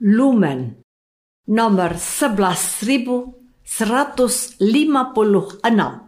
Lumen nomor 11156.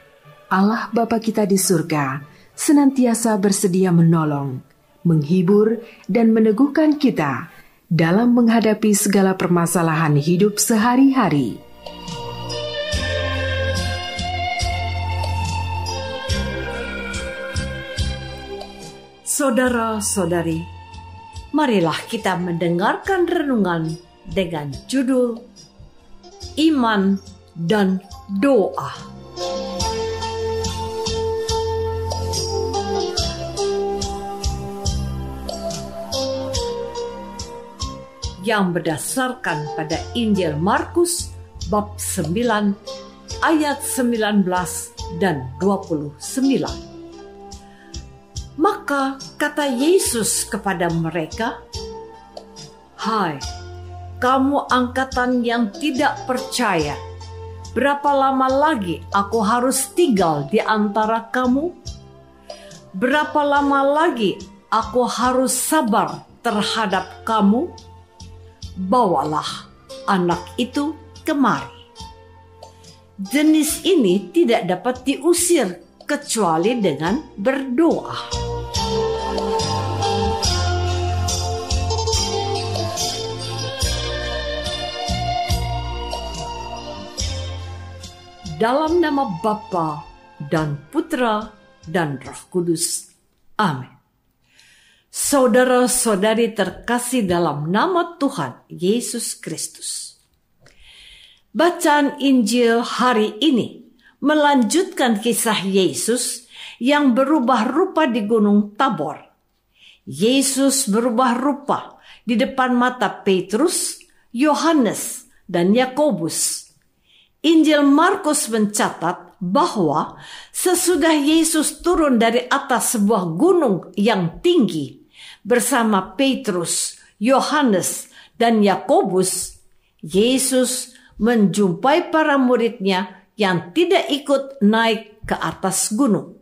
Allah Bapa kita di surga senantiasa bersedia menolong, menghibur, dan meneguhkan kita dalam menghadapi segala permasalahan hidup sehari-hari. Saudara-saudari, marilah kita mendengarkan renungan dengan judul Iman dan Doa. Yang berdasarkan pada Injil Markus bab 9 ayat 19 dan 29. Maka kata Yesus kepada mereka, "Hai, kamu angkatan yang tidak percaya, berapa lama lagi aku harus tinggal di antara kamu? Berapa lama lagi aku harus sabar terhadap kamu?" Bawalah anak itu kemari. Jenis ini tidak dapat diusir kecuali dengan berdoa. Dalam nama Bapa dan Putra dan Roh Kudus. Amin. Saudara-saudari terkasih dalam nama Tuhan Yesus Kristus. Bacaan Injil hari ini melanjutkan kisah Yesus yang berubah rupa di Gunung Tabor. Yesus berubah rupa di depan mata Petrus, Yohanes, dan Yakobus. Injil Markus mencatat bahwa sesudah Yesus turun dari atas sebuah gunung yang tinggi, bersama Petrus, Yohanes, dan Yakobus, Yesus menjumpai para muridnya yang tidak ikut naik ke atas gunung.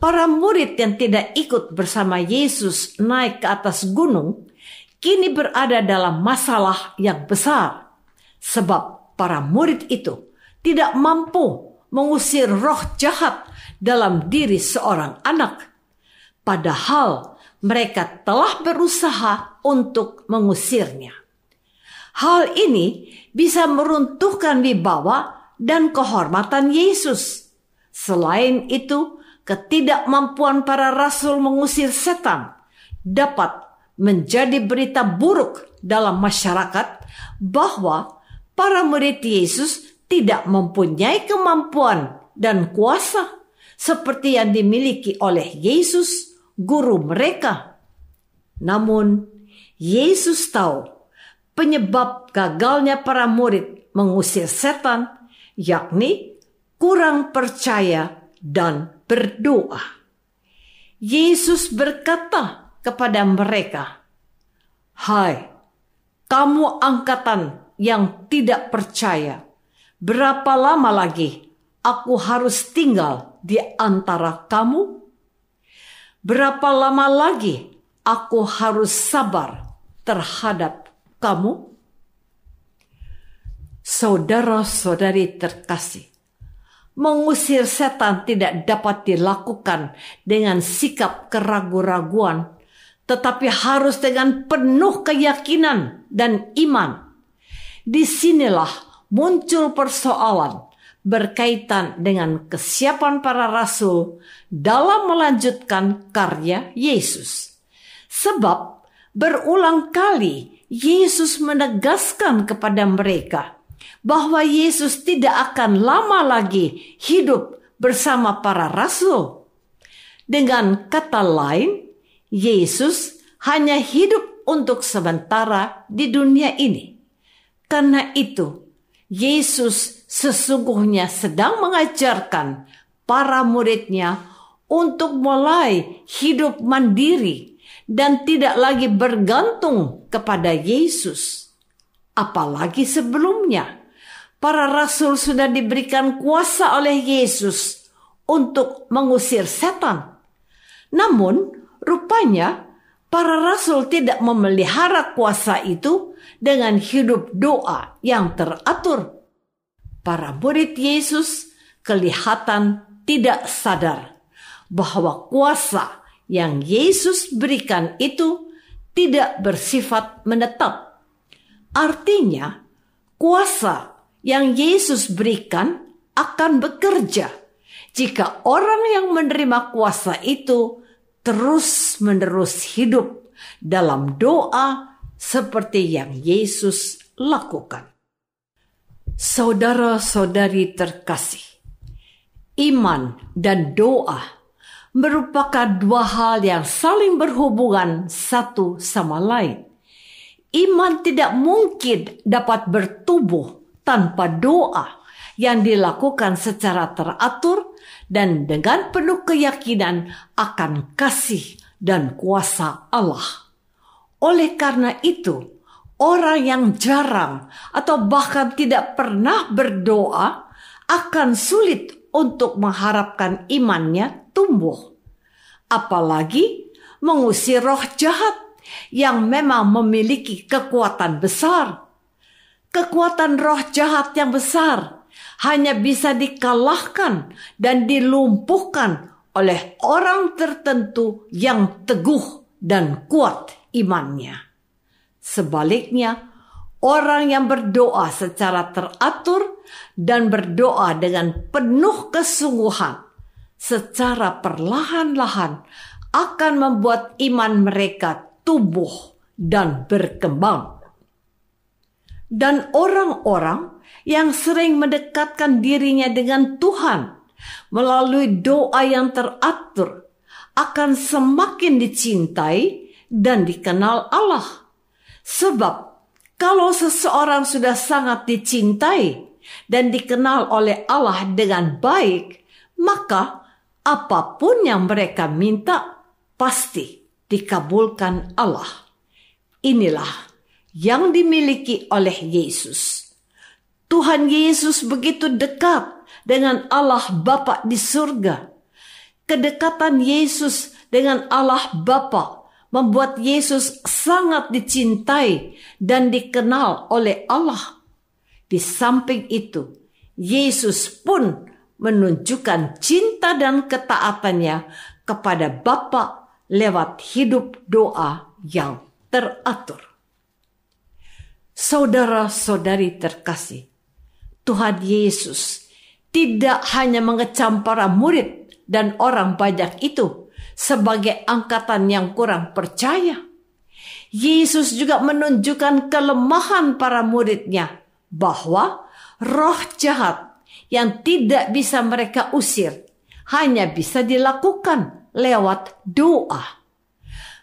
Para murid yang tidak ikut bersama Yesus naik ke atas gunung kini berada dalam masalah yang besar, sebab para murid itu tidak mampu mengusir roh jahat dalam diri seorang anak. Padahal mereka telah berusaha untuk mengusirnya. Hal ini bisa meruntuhkan wibawa dan kehormatan Yesus. Selain itu, ketidakmampuan para rasul mengusir setan dapat menjadi berita buruk dalam masyarakat bahwa para murid Yesus tidak mempunyai kemampuan dan kuasa seperti yang dimiliki oleh Yesus guru mereka. Namun, Yesus tahu penyebab gagalnya para murid mengusir setan, yakni kurang percaya dan berdoa. Yesus berkata kepada mereka, "Hai, kamu angkatan yang tidak percaya, berapa lama lagi aku harus tinggal di antara kamu?" Berapa lama lagi aku harus sabar terhadap kamu? Saudara-saudari terkasih, Mengusir setan tidak dapat dilakukan dengan sikap keraguan-raguan, tetapi harus dengan penuh keyakinan dan iman. Di sinilah muncul persoalan berkaitan dengan kesiapan para rasul dalam melanjutkan karya Yesus. Sebab berulang kali Yesus menegaskan kepada mereka bahwa Yesus tidak akan lama lagi hidup bersama para rasul. Dengan kata lain, Yesus hanya hidup untuk sementara di dunia ini. Karena itu, Yesus sesungguhnya sedang mengajarkan para muridnya untuk mulai hidup mandiri dan tidak lagi bergantung kepada Yesus. Apalagi sebelumnya, para rasul sudah diberikan kuasa oleh Yesus untuk mengusir setan. Namun, rupanya para rasul tidak memelihara kuasa itu dengan hidup doa yang teratur. Para murid Yesus kelihatan tidak sadar bahwa kuasa yang Yesus berikan itu tidak bersifat menetap. Artinya, kuasa yang Yesus berikan akan bekerja jika orang yang menerima kuasa itu terus-menerus hidup dalam doa seperti yang Yesus lakukan. Saudara-saudari terkasih, iman dan doa merupakan dua hal yang saling berhubungan satu sama lain. Iman tidak mungkin dapat bertumbuh tanpa doa yang dilakukan secara teratur dan dengan penuh keyakinan akan kasih dan kuasa Allah. Oleh karena itu, orang yang jarang atau bahkan tidak pernah berdoa akan sulit untuk mengharapkan imannya tumbuh. Apalagi mengusir roh jahat yang memang memiliki kekuatan besar kekuatan roh jahat yang besar hanya bisa dikalahkan dan dilumpuhkan oleh orang tertentu yang teguh dan kuat imannya. Sebaliknya, orang yang berdoa secara teratur dan berdoa dengan penuh kesungguhan secara perlahan-lahan akan membuat iman mereka tumbuh dan berkembang dan orang-orang yang sering mendekatkan dirinya dengan Tuhan melalui doa yang teratur akan semakin dicintai dan dikenal Allah. Sebab kalau seseorang sudah sangat dicintai dan dikenal oleh Allah dengan baik, maka apa pun yang mereka minta pasti dikabulkan Allah. Inilah yang dimiliki oleh Yesus. Tuhan Yesus begitu dekat dengan Allah Bapa di surga. Kedekatan Yesus dengan Allah Bapa membuat Yesus sangat dicintai dan dikenal oleh Allah. Di samping itu, Yesus pun menunjukkan cinta dan ketaatannya kepada Bapa lewat hidup doa yang teratur. Saudara-saudari terkasih, Tuhan Yesus tidak hanya mengecam para murid dan orang banyak itu sebagai angkatan yang kurang percaya. Yesus juga menunjukkan kelemahan para muridnya bahwa roh jahat yang tidak bisa mereka usir hanya bisa dilakukan lewat doa.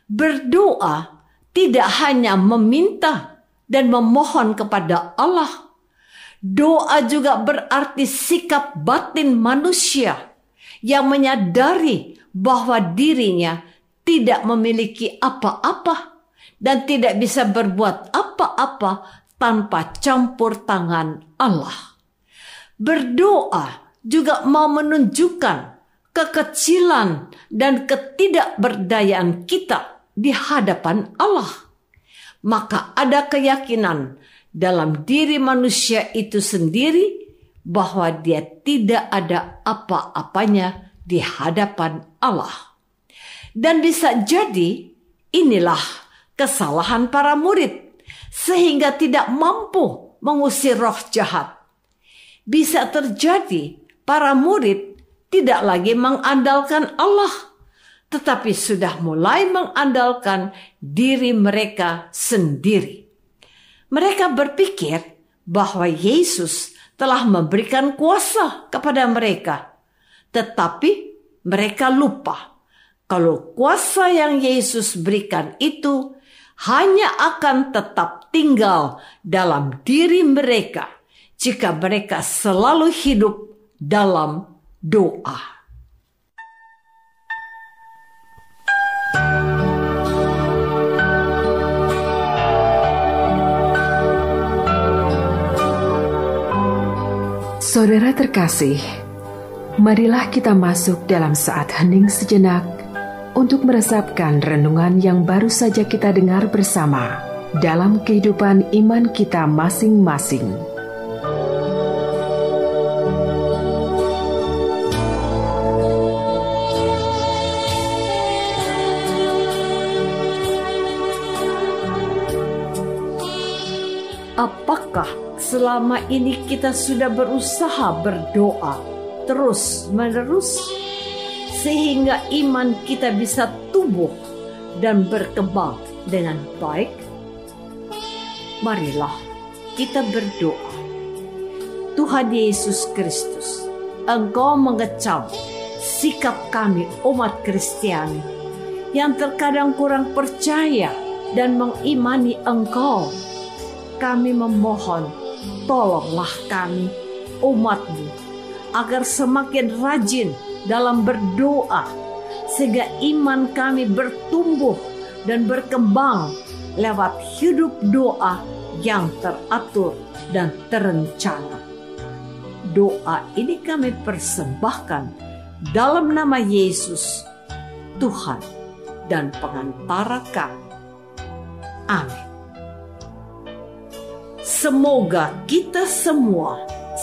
Berdoa tidak hanya meminta dan memohon kepada Allah. Doa juga berarti sikap batin manusia yang menyadari bahwa dirinya tidak memiliki apa-apa dan tidak bisa berbuat apa-apa tanpa campur tangan Allah. Berdoa juga mau menunjukkan kekecilan dan ketidakberdayaan kita di hadapan Allah maka ada keyakinan dalam diri manusia itu sendiri bahwa dia tidak ada apa-apanya di hadapan Allah. Dan bisa jadi inilah kesalahan para murid sehingga tidak mampu mengusir roh jahat. Bisa terjadi para murid tidak lagi mengandalkan Allah, tetapi sudah mulai mengandalkan diri mereka sendiri. Mereka berpikir bahwa Yesus telah memberikan kuasa kepada mereka, tetapi mereka lupa kalau kuasa yang Yesus berikan itu hanya akan tetap tinggal dalam diri mereka jika mereka selalu hidup dalam doa. Saudara terkasih, marilah kita masuk dalam saat hening sejenak untuk meresapkan renungan yang baru saja kita dengar bersama dalam kehidupan iman kita masing-masing. Apakah selama ini kita sudah berusaha berdoa terus menerus sehingga iman kita bisa tumbuh dan berkembang dengan baik. Marilah kita berdoa. Tuhan Yesus Kristus, Engkau mengecam sikap kami umat Kristiani yang terkadang kurang percaya dan mengimani Engkau. Kami memohon tolonglah kami, umatmu, agar semakin rajin dalam berdoa, sehingga iman kami bertumbuh dan berkembang lewat hidup doa yang teratur dan terencana. Doa ini kami persembahkan dalam nama Yesus, Tuhan dan pengantara kami. Amin. Semoga kita semua